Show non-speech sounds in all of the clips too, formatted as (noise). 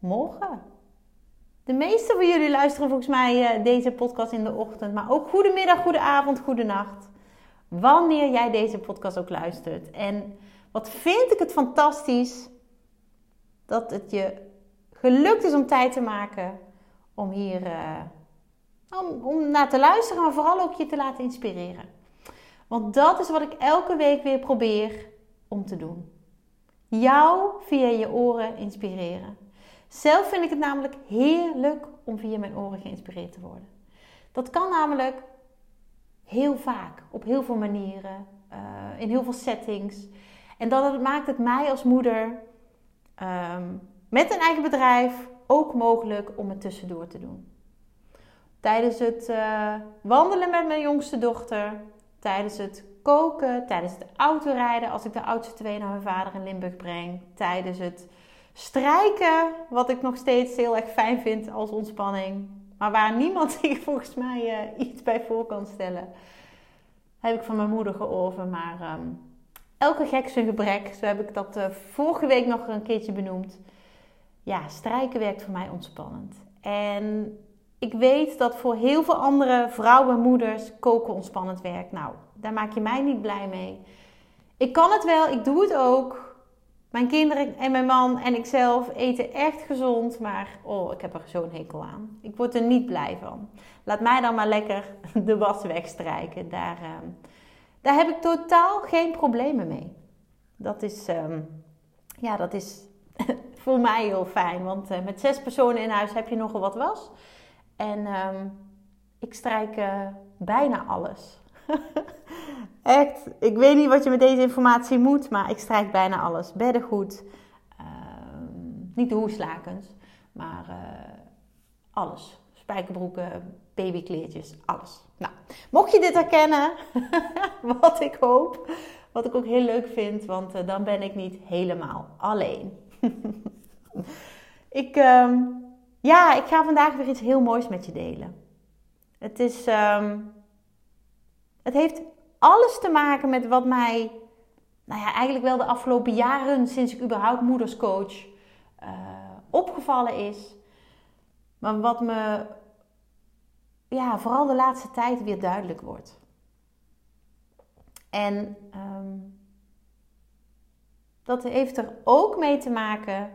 Goedemorgen. De meeste van jullie luisteren volgens mij uh, deze podcast in de ochtend. Maar ook goedemiddag, goede nacht. Wanneer jij deze podcast ook luistert. En wat vind ik het fantastisch dat het je gelukt is om tijd te maken om hier uh, om, om naar te luisteren, maar vooral ook je te laten inspireren. Want dat is wat ik elke week weer probeer om te doen jou via je oren inspireren. Zelf vind ik het namelijk heerlijk om via mijn oren geïnspireerd te worden. Dat kan namelijk heel vaak, op heel veel manieren, uh, in heel veel settings. En dat maakt het mij als moeder um, met een eigen bedrijf ook mogelijk om het tussendoor te doen. Tijdens het uh, wandelen met mijn jongste dochter, tijdens het koken, tijdens het autorijden als ik de oudste twee naar mijn vader in Limburg breng, tijdens het strijken, wat ik nog steeds heel erg fijn vind als ontspanning, maar waar niemand (laughs) zich volgens mij uh, iets bij voor kan stellen. Heb ik van mijn moeder geoven, maar um, elke gek zijn gebrek. Zo heb ik dat uh, vorige week nog een keertje benoemd. Ja, strijken werkt voor mij ontspannend. En ik weet dat voor heel veel andere vrouwen en moeders koken ontspannend werkt. Nou, daar maak je mij niet blij mee. Ik kan het wel, ik doe het ook. Mijn kinderen en mijn man en ikzelf eten echt gezond, maar oh, ik heb er zo'n hekel aan. Ik word er niet blij van. Laat mij dan maar lekker (laughs) de was wegstrijken. Daar, uh, daar heb ik totaal geen problemen mee. Dat is, um, ja, dat is (laughs) voor mij heel fijn, want uh, met zes personen in huis heb je nogal wat was. En um, ik strijk uh, bijna alles. (laughs) Echt, ik weet niet wat je met deze informatie moet, maar ik strijk bijna alles. Beddengoed, uh, niet de hoeslakens, maar uh, alles. Spijkerbroeken, babykleertjes, alles. Nou, mocht je dit herkennen, (laughs) wat ik hoop, wat ik ook heel leuk vind, want uh, dan ben ik niet helemaal alleen. (laughs) ik, um, ja, ik ga vandaag weer iets heel moois met je delen. Het is, um, het heeft alles te maken met wat mij, nou ja, eigenlijk wel de afgelopen jaren, sinds ik überhaupt moederscoach, uh, opgevallen is. Maar wat me, ja, vooral de laatste tijd weer duidelijk wordt. En um, dat heeft er ook mee te maken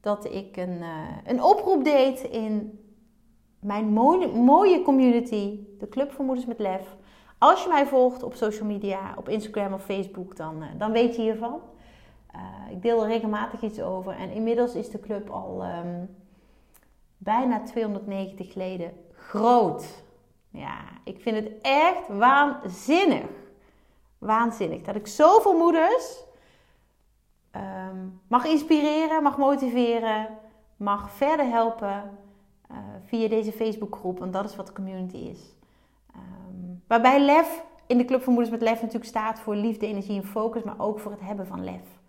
dat ik een, uh, een oproep deed in mijn mooie, mooie community, de Club voor Moeders met Lef. Als je mij volgt op social media, op Instagram of Facebook, dan, uh, dan weet je hiervan. Uh, ik deel er regelmatig iets over. En inmiddels is de club al um, bijna 290 leden groot. Ja, ik vind het echt waanzinnig. Waanzinnig. Dat ik zoveel moeders um, mag inspireren, mag motiveren, mag verder helpen uh, via deze Facebookgroep. Want dat is wat de community is. Um, waarbij LEF in de Club van Moeders met LEF natuurlijk staat voor liefde, energie en focus, maar ook voor het hebben van LEF.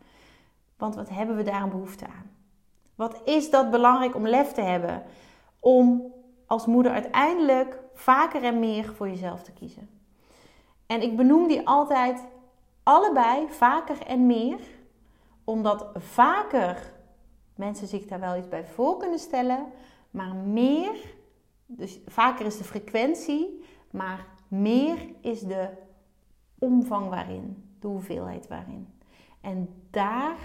Want wat hebben we daar een behoefte aan? Wat is dat belangrijk om lef te hebben? Om als moeder uiteindelijk vaker en meer voor jezelf te kiezen. En ik benoem die altijd allebei, vaker en meer, omdat vaker mensen zich daar wel iets bij voor kunnen stellen, maar meer, dus vaker is de frequentie, maar meer is de omvang waarin, de hoeveelheid waarin. En daar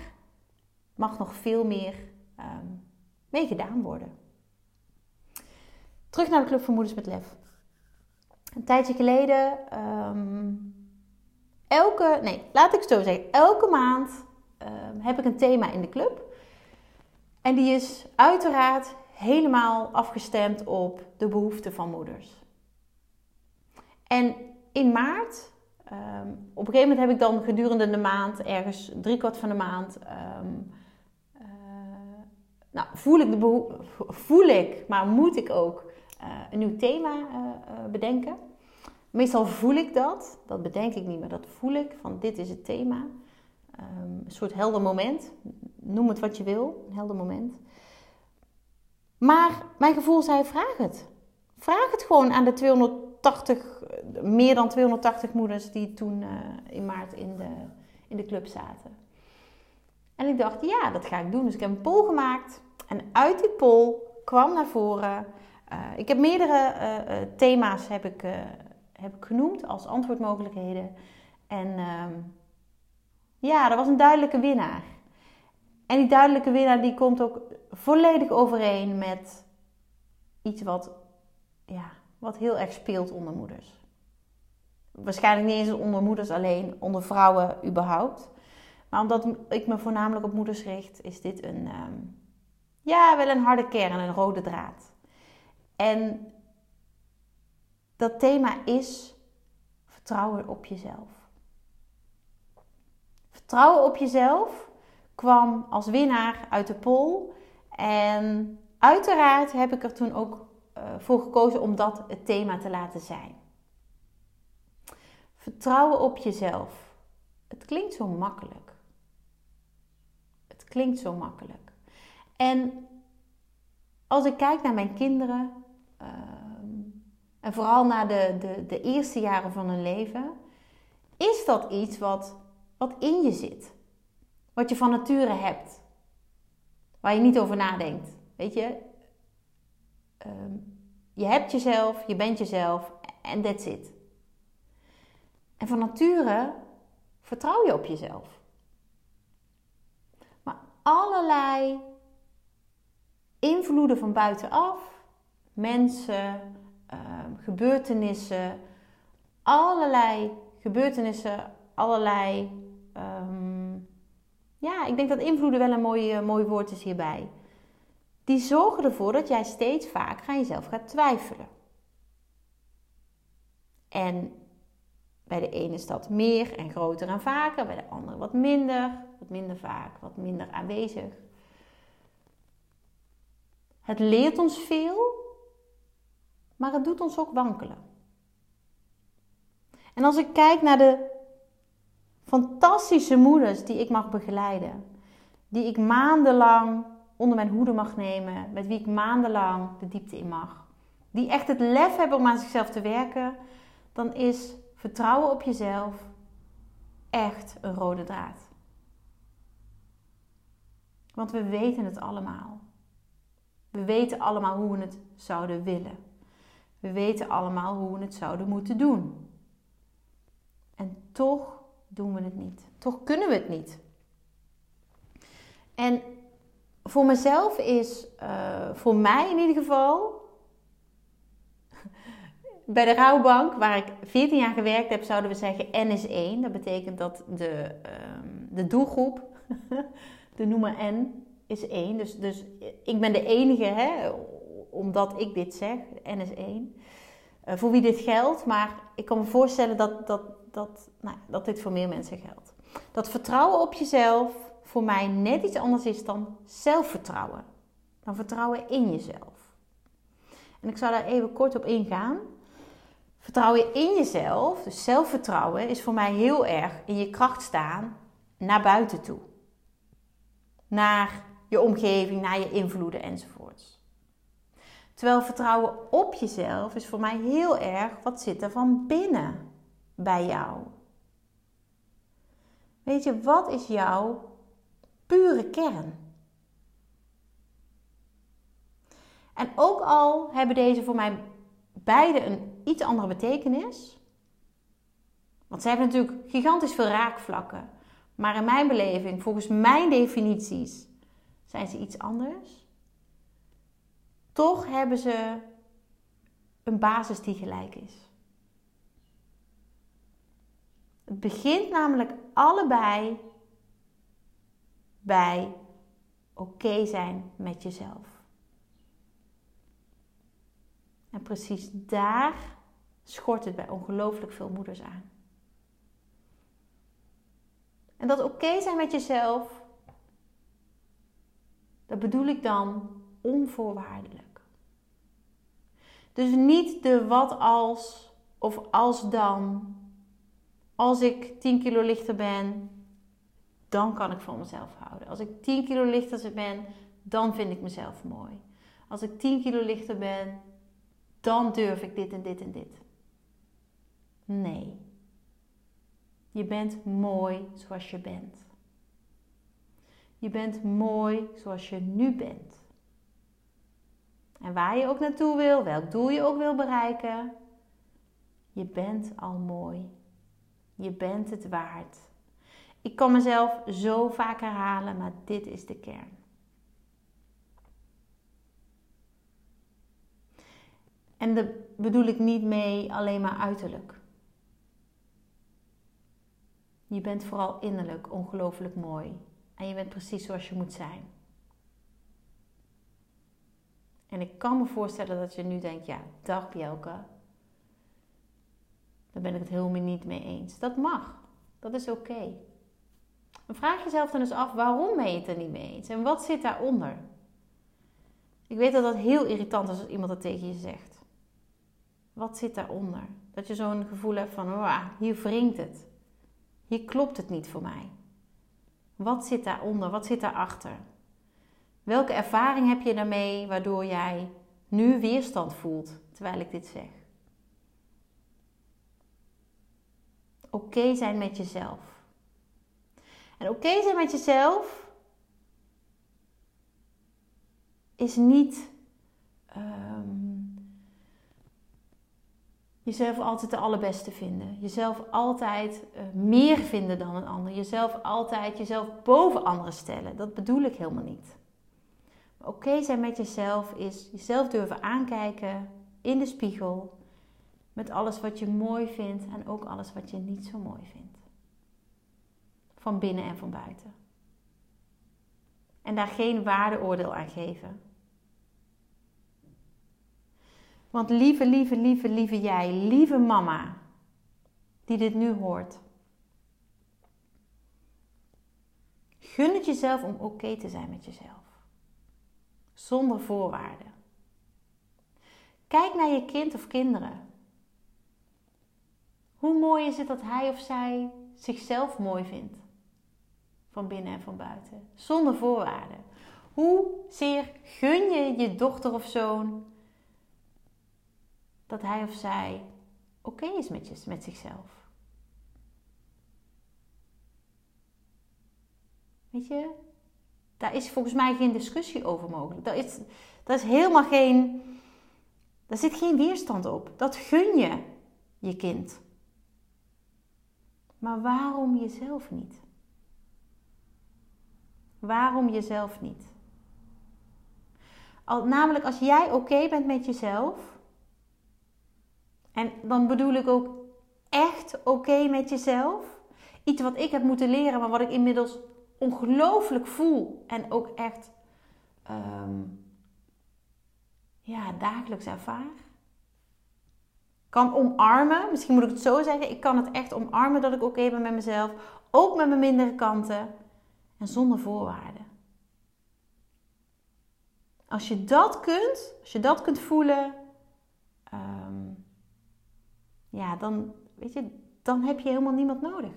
mag nog veel meer um, mee gedaan worden. Terug naar de Club van Moeders met Lef. Een tijdje geleden, um, elke, nee, laat ik het zo zeggen, elke maand um, heb ik een thema in de club. En die is uiteraard helemaal afgestemd op de behoeften van moeders. En in maart, um, op een gegeven moment heb ik dan gedurende de maand, ergens driekwart van de maand, um, uh, nou, voel ik, de voel ik, maar moet ik ook eh, een nieuw thema eh, eh, bedenken. Meestal voel ik dat, dat bedenk ik niet, maar dat voel ik, van dit is het thema. Ehm, een soort helder moment, noem het wat je wil, een helder moment. Maar mijn gevoel zei, vraag het. Vraag het gewoon aan de 280, meer dan 280 moeders die toen eh, in maart in de, in de club zaten. En ik dacht, ja, dat ga ik doen. Dus ik heb een poll gemaakt. En uit die poll kwam naar voren. eh, ik heb meerdere eh, eh, thema's heb ik, eh, heb genoemd als antwoordmogelijkheden. En ehm, ja, er was een duidelijke winnaar. En die duidelijke winnaar die komt ook volledig overeen met iets wat, ja, wat heel erg speelt onder moeders. Waarschijnlijk niet eens onder moeders alleen, onder vrouwen überhaupt. Maar omdat ik me voornamelijk op moeders richt, is dit een, ehm, ja, wel een harde kern, een rode draad. En dat thema is vertrouwen op jezelf. Vertrouwen op jezelf kwam als winnaar uit de poll. En uiteraard heb ik er toen ook voor gekozen om dat het thema te laten zijn. Vertrouwen op jezelf. Het klinkt zo makkelijk. Het klinkt zo makkelijk. En als ik kijk naar mijn kinderen, uh, en vooral naar de, de, de eerste jaren van hun leven, is dat iets wat, wat in je zit. Wat je van nature hebt. Waar je niet over nadenkt. Weet je, um, je hebt jezelf, je bent jezelf en that's it. En van nature vertrouw je op jezelf. Maar allerlei invloeden van buitenaf, mensen, uh, gebeurtenissen, allerlei gebeurtenissen, allerlei. Um, ja, ik denk dat invloeden wel een mooi, uh, mooi woord is hierbij. Die zorgen ervoor dat jij steeds vaker aan jezelf gaat twijfelen. En bij de ene is dat meer en groter en vaker, bij de andere wat minder, wat minder vaak, wat minder aanwezig. Het leert ons veel, maar het doet ons ook wankelen. En als ik kijk naar de fantastische moeders die ik mag begeleiden, die ik maandenlang onder mijn hoede mag nemen, met wie ik maandenlang de diepte in mag, die echt het lef hebben om aan zichzelf te werken, dan is vertrouwen op jezelf echt een rode draad. Want we weten het allemaal. We weten allemaal hoe we het zouden willen. We weten allemaal hoe we het zouden moeten doen. En toch doen we het niet. Toch kunnen we het niet. En voor mezelf is, uh, voor mij in ieder geval, (laughs) bij de rouwbank, waar ik 14 jaar gewerkt heb, zouden we zeggen N is 1. Dat betekent dat de, um, de doelgroep, (laughs) de noemer N, is 1. Dus, dus ik ben de enige, hè, omdat ik dit zeg, N is 1. Uh, voor wie dit geldt, maar ik kan me voorstellen dat, dat, dat, nou, dat dit voor meer mensen geldt. Dat vertrouwen op jezelf voor mij net iets anders is dan zelfvertrouwen. Dan vertrouwen in jezelf. En ik zou daar even kort op ingaan. Vertrouwen in jezelf, dus zelfvertrouwen, is voor mij heel erg in je kracht staan naar buiten toe. Naar je omgeving, naar je invloeden enzovoorts. Terwijl vertrouwen op jezelf is voor mij heel erg wat zit er van binnen bij jou. Weet je, wat is jouw pure kern? En ook al hebben deze voor mij beide een iets andere betekenis. Want ze hebben natuurlijk gigantisch veel raakvlakken. Maar in mijn beleving, volgens mijn definities, zijn ze iets anders. Toch hebben ze een basis die gelijk is. Het begint namelijk allebei bij oké zijn met jezelf. En precies daar schort het bij ongelooflijk veel moeders aan. En dat oké zijn met jezelf, dat bedoel ik dan onvoorwaardelijk. Dus niet de wat als of als dan. Als ik 10 kilo lichter ben, dan kan ik van mezelf houden. Als ik 10 kilo lichter ben, dan vind ik mezelf mooi. Als ik 10 kilo lichter ben, dan durf ik dit en dit en dit. Nee. Je bent mooi zoals je bent. Je bent mooi zoals je nu bent. En waar je ook naartoe wil, welk doel je ook wil bereiken, je bent al mooi. Je bent het waard. Ik kan mezelf zo vaak herhalen, maar dit is de kern. En daar bedoel ik niet mee alleen maar uiterlijk. Je bent vooral innerlijk ongelooflijk mooi. En je bent precies zoals je moet zijn. En ik kan me voorstellen dat je nu denkt, ja, dag Bjelke. Daar ben ik het helemaal niet mee eens. Dat mag. Dat is oké. Vraag jezelf dan eens af, waarom ben je het er niet mee eens? En wat zit daaronder? Ik weet dat dat heel irritant is als iemand dat tegen je zegt. Wat zit daaronder? Dat je zo'n gevoel hebt van, oh, hier wringt het. Hier klopt het niet voor mij. Wat zit daaronder? Wat zit daarachter? Welke ervaring heb je daarmee waardoor jij nu weerstand voelt terwijl ik dit zeg? Oké zijn met jezelf. En oké zijn met jezelf is niet um, jezelf altijd de allerbeste vinden. Jezelf altijd uh, meer vinden dan een ander. Jezelf altijd jezelf boven anderen stellen. Dat bedoel ik helemaal niet. Oké zijn met jezelf is jezelf durven aankijken in de spiegel. Met alles wat je mooi vindt en ook alles wat je niet zo mooi vindt. Van binnen en van buiten. En daar geen waardeoordeel aan geven. Want lieve, lieve, lieve, lieve jij, lieve mama, die dit nu hoort. Gun het jezelf om oké te zijn met jezelf. Zonder voorwaarden. Kijk naar je kind of kinderen. Hoe mooi is het dat hij of zij zichzelf mooi vindt? Van binnen en van buiten. Zonder voorwaarden. Hoe zeer gun je je dochter of zoon dat hij of zij oké is met, je, met zichzelf. Weet je, daar is volgens mij geen discussie over mogelijk. Daar is, is helemaal geen, daar zit geen weerstand op. Dat gun je je kind. Maar waarom jezelf niet? Waarom jezelf niet? Al, namelijk als jij oké bent met jezelf, en dan bedoel ik ook echt oké met jezelf. Iets wat ik heb moeten leren, maar wat ik inmiddels ongelooflijk voel en ook echt um, ja, dagelijks ervaar. Kan omarmen, misschien moet ik het zo zeggen. Ik kan het echt omarmen dat ik oké ben met mezelf. Ook met mijn mindere kanten. En zonder voorwaarden. Als je dat kunt, als je dat kunt voelen, um, ja, dan, weet je, dan heb je helemaal niemand nodig.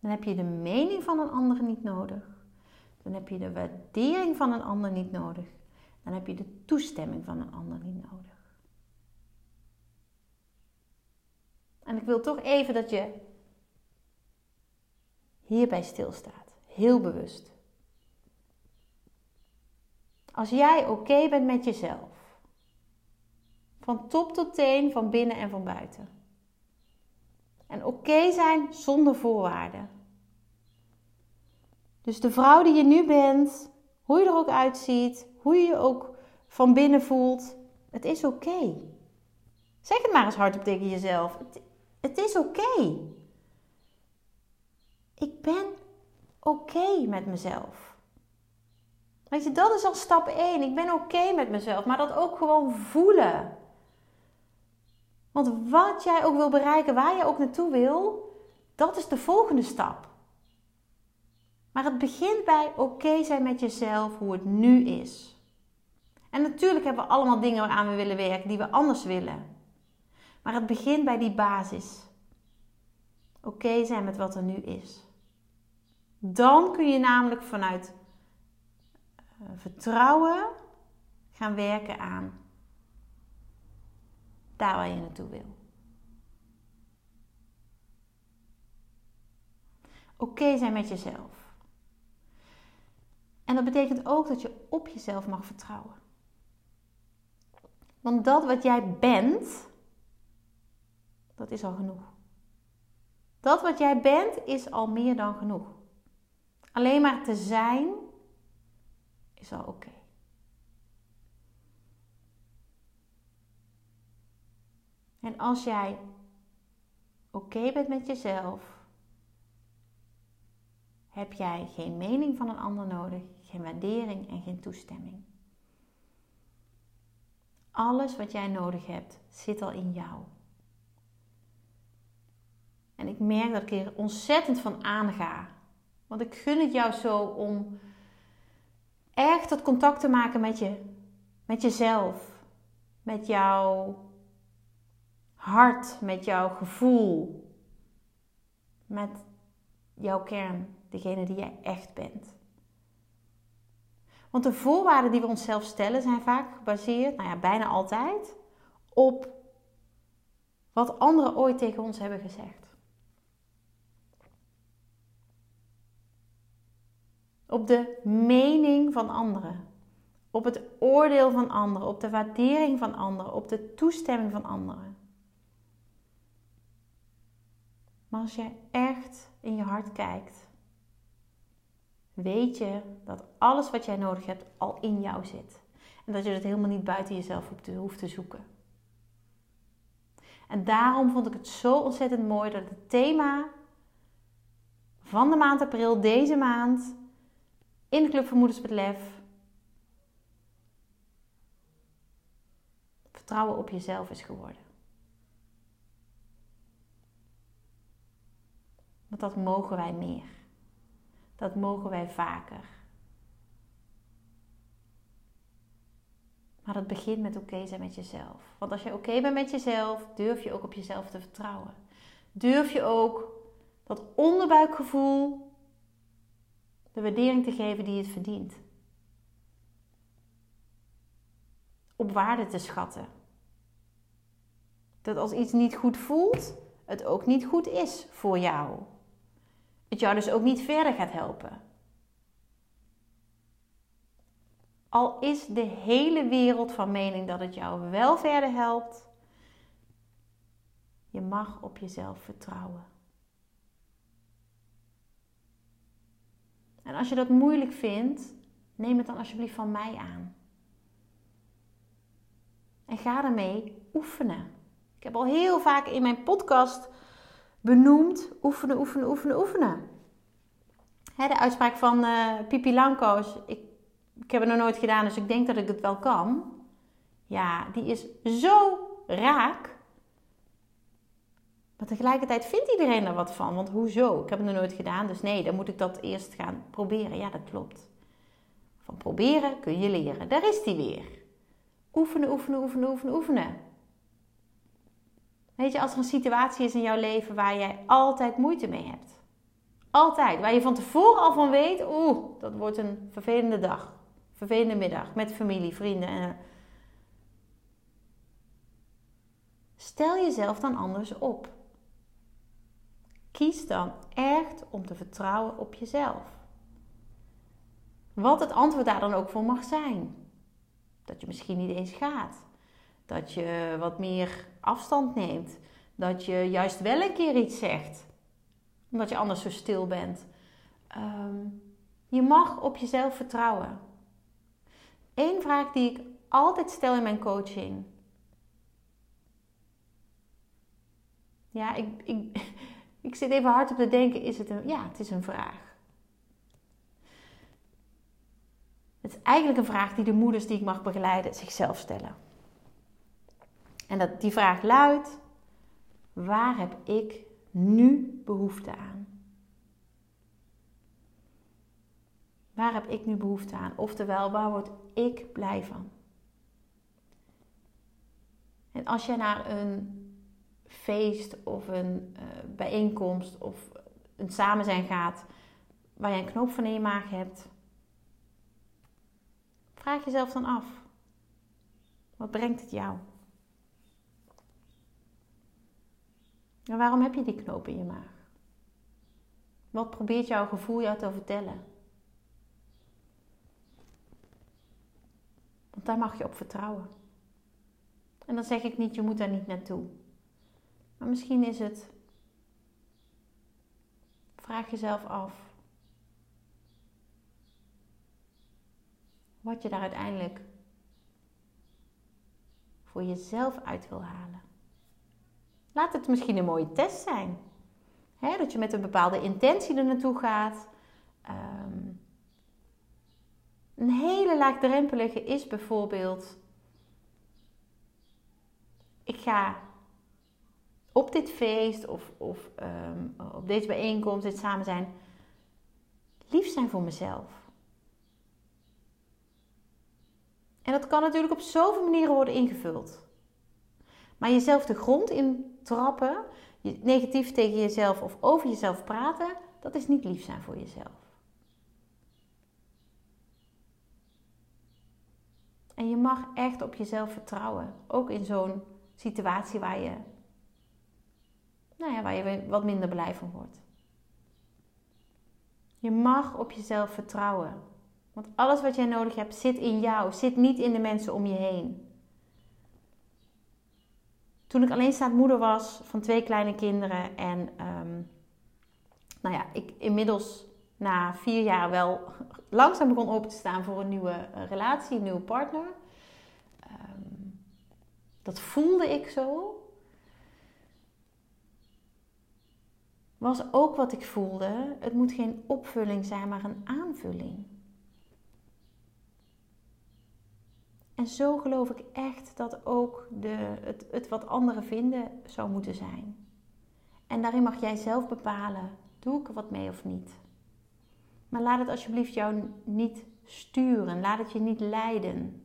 Dan heb je de mening van een ander niet nodig. Dan heb je de waardering van een ander niet nodig. Dan heb je de toestemming van een ander niet nodig. En ik wil toch even dat je hierbij stilstaat. Heel bewust. Als jij oké bent met jezelf van top tot teen, van binnen en van buiten. En oké zijn zonder voorwaarden. Dus de vrouw die je nu bent, hoe je er ook uitziet, hoe je je ook van binnen voelt, het is oké. Zeg het maar eens hardop tegen jezelf. Het, is oké. Ik ben oké met mezelf. Weet je, dat is al stap 1. Ik ben oké met mezelf, maar dat ook gewoon voelen. Want wat jij ook wil bereiken, waar je ook naartoe wil, dat is de volgende stap. Maar het begint bij oké zijn met jezelf, hoe het nu is. En natuurlijk hebben we allemaal dingen waaraan we willen werken, die we anders willen. Maar het begint bij die basis. Oké zijn met wat er nu is. Dan kun je namelijk vanuit uh, vertrouwen gaan werken aan daar waar je naartoe wil. Oké zijn met jezelf. En dat betekent ook dat je op jezelf mag vertrouwen. Want dat wat jij bent, dat is al genoeg. Dat wat jij bent is al meer dan genoeg. Alleen maar te zijn is al oké. En als jij oké bent met jezelf, heb jij geen mening van een ander nodig, geen waardering en geen toestemming. Alles wat jij nodig hebt zit al in jou. En ik merk dat ik er ontzettend van aanga. Want ik gun het jou zo om echt dat contact te maken met je, met jezelf, met jouw hart, met jouw gevoel, met jouw kern, degene die jij echt bent. Want de voorwaarden die we onszelf stellen zijn vaak gebaseerd, nou ja, bijna altijd, op wat anderen ooit tegen ons hebben gezegd. Op de mening van anderen. Op het oordeel van anderen. Op de waardering van anderen. Op de toestemming van anderen. Maar als jij echt in je hart kijkt, weet je dat alles wat jij nodig hebt al in jou zit. En dat je het helemaal niet buiten jezelf hoeft te zoeken. En daarom vond ik het zo ontzettend mooi dat het thema van de maand april, deze maand, in de Club van Moeders met Lef, vertrouwen op jezelf is geworden. Want dat mogen wij meer. Dat mogen wij vaker. Maar dat begint met oké zijn met jezelf. Want als je oké bent met jezelf, durf je ook op jezelf te vertrouwen. Durf je ook dat onderbuikgevoel de waardering te geven die het verdient. Op waarde te schatten. Dat als iets niet goed voelt, het ook niet goed is voor jou. Het jou dus ook niet verder gaat helpen. Al is de hele wereld van mening dat het jou wel verder helpt, je mag op jezelf vertrouwen. En als je dat moeilijk vindt, neem het dan alsjeblieft van mij aan. En ga ermee oefenen. Ik heb al heel vaak in mijn podcast benoemd oefenen, oefenen, oefenen, oefenen. de uitspraak van uh, Pipi Lanko's, ik, ik heb het nog nooit gedaan, dus ik denk dat ik het wel kan. Ja, die is zo raak. Maar tegelijkertijd vindt iedereen er wat van. Want hoezo? Ik heb het nog nooit gedaan. Dus nee, dan moet ik dat eerst gaan proberen. Ja, dat klopt. Van proberen kun je leren. Daar is die weer. Oefenen, oefenen, oefenen, oefenen, oefenen. Weet je, als er een situatie is in jouw leven waar jij altijd moeite mee hebt. Altijd. Waar je van tevoren al van weet, oeh, dat wordt een vervelende dag. Vervelende middag met familie, vrienden. En... Stel jezelf dan anders op. Kies dan echt om te vertrouwen op jezelf. Wat het antwoord daar dan ook voor mag zijn. Dat je misschien niet eens gaat. Dat je wat meer afstand neemt. Dat je juist wel een keer iets zegt. Omdat je anders zo stil bent. Ehm, je mag op jezelf vertrouwen. Eén vraag die ik altijd stel in mijn coaching. Ja, ik, ik, ik zit even hard op te denken, is het een... Ja, het is een vraag. Het is eigenlijk een vraag die de moeders die ik mag begeleiden zichzelf stellen. En dat, die vraag luidt: waar heb ik nu behoefte aan? Waar heb ik nu behoefte aan? Oftewel, waar word ik blij van? En als jij naar een feest of een uh, bijeenkomst of een samen zijn gaat waar je een knoop van in je maag hebt, vraag jezelf dan af: wat brengt het jou? En waarom heb je die knoop in je maag? Wat probeert jouw gevoel jou te vertellen? Want daar mag je op vertrouwen. En dan zeg ik niet, je moet daar niet naartoe. Maar misschien is het. Vraag jezelf af. Wat je daar uiteindelijk voor jezelf uit wil halen. Laat het misschien een mooie test zijn. dat je met een bepaalde intentie er naartoe gaat. Ehm, een hele laagdrempelige is bijvoorbeeld: ik ga op dit feest of, of ehm, op deze bijeenkomst, dit samen zijn, lief zijn voor mezelf. En dat kan natuurlijk op zoveel manieren worden ingevuld. Maar jezelf de grond in trappen, negatief tegen jezelf of over jezelf praten, dat is niet lief zijn voor jezelf. En je mag echt op jezelf vertrouwen. Ook in zo'n situatie waar je, nou ja, waar je wat minder blij van wordt. Je mag op jezelf vertrouwen. Want alles wat jij nodig hebt zit in jou, zit niet in de mensen om je heen. Toen ik alleenstaand moeder was van twee kleine kinderen en um, nou ja, ik inmiddels na vier jaar wel (laughs) langzaam begon open te staan voor een nieuwe eh, relatie, een nieuwe partner. Ehm, dat voelde ik zo. Was ook wat ik voelde. Het moet geen opvulling zijn, maar een aanvulling. En zo geloof ik echt dat ook de, het, het wat anderen vinden zou moeten zijn. En daarin mag jij zelf bepalen: doe ik er wat mee of niet? Maar laat het alsjeblieft jou niet sturen. Laat het je niet leiden.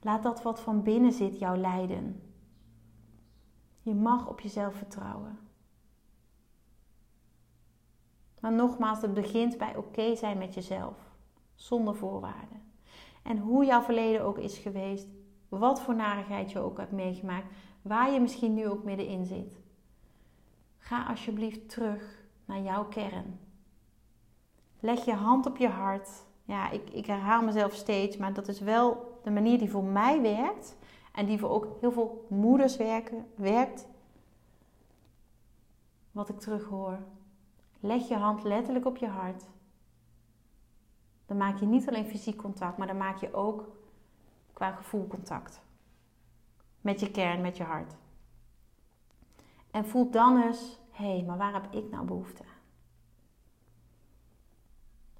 Laat dat wat van binnen zit jou leiden. Je mag op jezelf vertrouwen. Maar nogmaals, het begint bij oké zijn met jezelf, zonder voorwaarden. En hoe jouw verleden ook is geweest, wat voor narigheid je ook hebt meegemaakt, waar je misschien nu ook middenin zit. Ga alsjeblieft terug naar jouw kern. Leg je hand op je hart. Ja, ik, ik herhaal mezelf steeds, maar dat is wel de manier die voor mij werkt. En die voor ook heel veel moeders werken, werkt. Wat ik terughoor. Leg je hand letterlijk op je hart. Dan maak je niet alleen fysiek contact, maar dan maak je ook qua gevoel contact. Met je kern, met je hart. En voel dan eens, hé, hey, maar waar heb ik nou behoefte aan?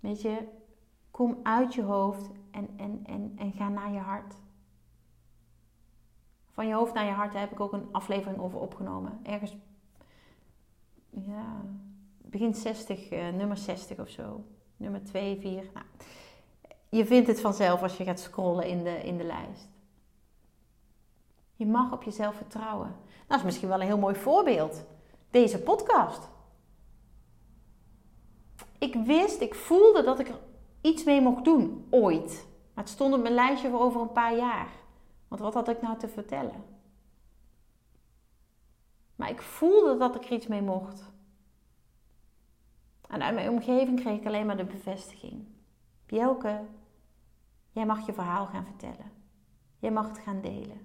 Weet je, kom uit je hoofd en, en, en, en ga naar je hart. Van je hoofd naar je hart heb ik ook een aflevering over opgenomen. Ergens, begin 60, uh, eh, nummer 60 of zo. Nummer 2, 4. Nou, je vindt het vanzelf als je gaat scrollen in de, in de lijst. Je mag op jezelf vertrouwen. Dat is misschien wel een heel mooi voorbeeld. Deze podcast. Ik wist, ik voelde dat ik er iets mee mocht doen, ooit. Maar het stond op mijn lijstje voor over een paar jaar. Want wat had ik nou te vertellen? Maar ik voelde dat ik er iets mee mocht. En uit mijn omgeving kreeg ik alleen maar de bevestiging. Bjelke, jij mag je verhaal gaan vertellen. Jij mag het gaan delen.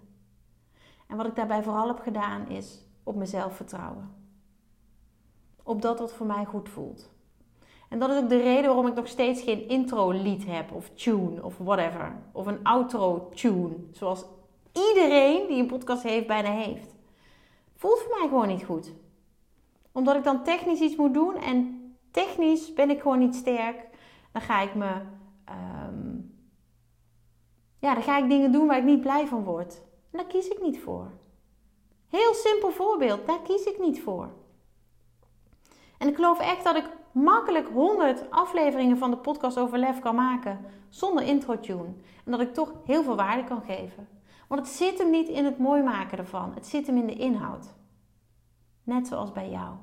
En wat ik daarbij vooral heb gedaan is op mezelf vertrouwen. Op dat wat voor mij goed voelt. En dat is ook de reden waarom ik nog steeds geen intro lied heb of tune of whatever. Of een outro tune. Zoals iedereen die een podcast heeft bijna heeft. Voelt voor mij gewoon niet goed. Omdat ik dan technisch iets moet doen en technisch ben ik gewoon niet sterk. Dan ga ik me. Ehm, ja, dan ga ik dingen doen waar ik niet blij van word. En daar kies ik niet voor. Heel simpel voorbeeld, daar kies ik niet voor. En ik geloof echt dat ik makkelijk 100 afleveringen van de podcast over lef kan maken zonder intro-tune. En dat ik toch heel veel waarde kan geven. Want het zit hem niet in het mooi maken ervan. Het zit hem in de inhoud. Net zoals bij jou.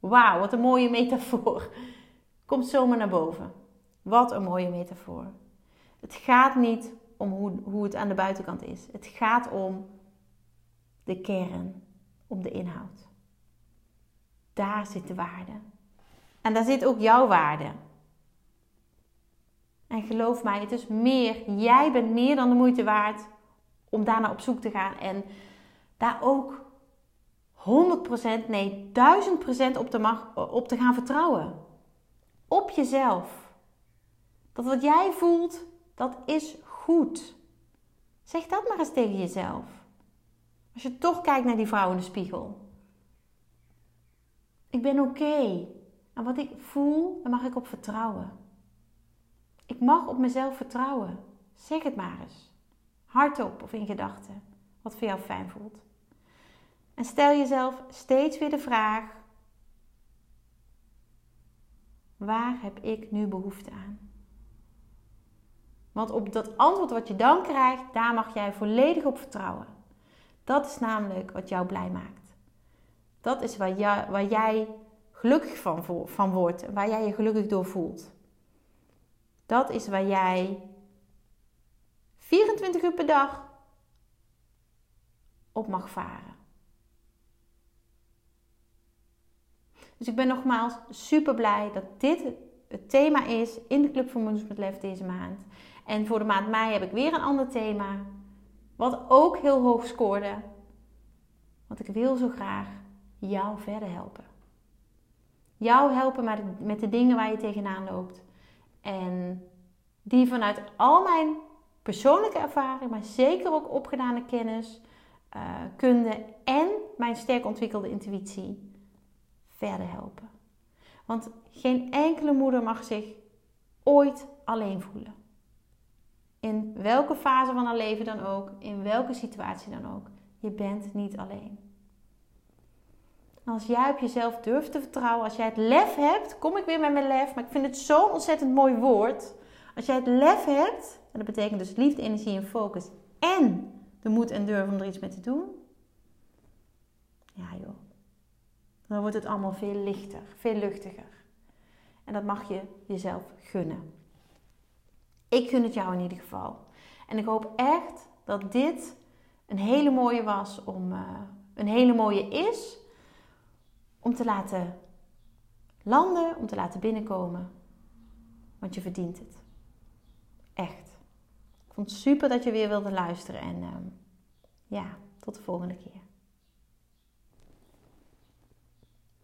Wauw, wat een mooie metafoor. (laughs) Komt zomaar naar boven. Wat een mooie metafoor. Het gaat niet om hoe, hoe het aan de buitenkant is. Het gaat om de kern, om de inhoud. Daar zit de waarde. En daar zit ook jouw waarde. En geloof mij, het is meer. Jij bent meer dan de moeite waard om daarna op zoek te gaan. En daar ook 100%, nee 1000% op te, op te gaan vertrouwen. Op jezelf. Dat wat jij voelt, dat is goed. Zeg dat maar eens tegen jezelf. Als je toch kijkt naar die vrouw in de spiegel. Ik ben oké. En wat ik voel, daar mag ik op vertrouwen. Ik mag op mezelf vertrouwen. Zeg het maar eens. Hardop of in gedachten. Wat voor jou fijn voelt. En stel jezelf steeds weer de vraag: waar heb ik nu behoefte aan? Want op dat antwoord wat je dan krijgt, daar mag jij volledig op vertrouwen. Dat is namelijk wat jou blij maakt. Dat is waar, waar jij gelukkig van, van wordt, waar jij je gelukkig door voelt. Dat is waar jij 24 uur per dag op mag varen. Dus ik ben nogmaals super blij dat dit het thema is in de Club voor Moeders met Lef deze maand. En voor de maand mei heb ik weer een ander thema. Wat ook heel hoog scoorde. Want ik wil zo graag jou verder helpen. Jou helpen met de dingen waar je tegenaan loopt. En die vanuit al mijn persoonlijke ervaring, maar zeker ook opgedane kennis, uh, kunde en mijn sterk ontwikkelde intuïtie verder helpen. Want geen enkele moeder mag zich ooit alleen voelen. In welke fase van haar leven dan ook, in welke situatie dan ook. Je bent niet alleen. Als jij op jezelf durft te vertrouwen, als jij het lef hebt, kom ik weer met mijn lef, maar ik vind het zo'n ontzettend mooi woord. Als jij het lef hebt, en dat betekent dus liefde, energie en focus, en de moed en durf om er iets mee te doen, ja joh, dan wordt het allemaal veel lichter, veel luchtiger. En dat mag je jezelf gunnen. Ik gun het jou in ieder geval. En ik hoop echt dat dit een hele mooie was om, uh, een hele mooie is om te laten landen, om te laten binnenkomen. Want je verdient het. Echt. Ik vond het super dat je weer wilde luisteren. En uh, ja, tot de volgende keer.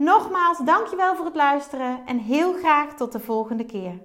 Nogmaals, dankjewel voor het luisteren en heel graag tot de volgende keer.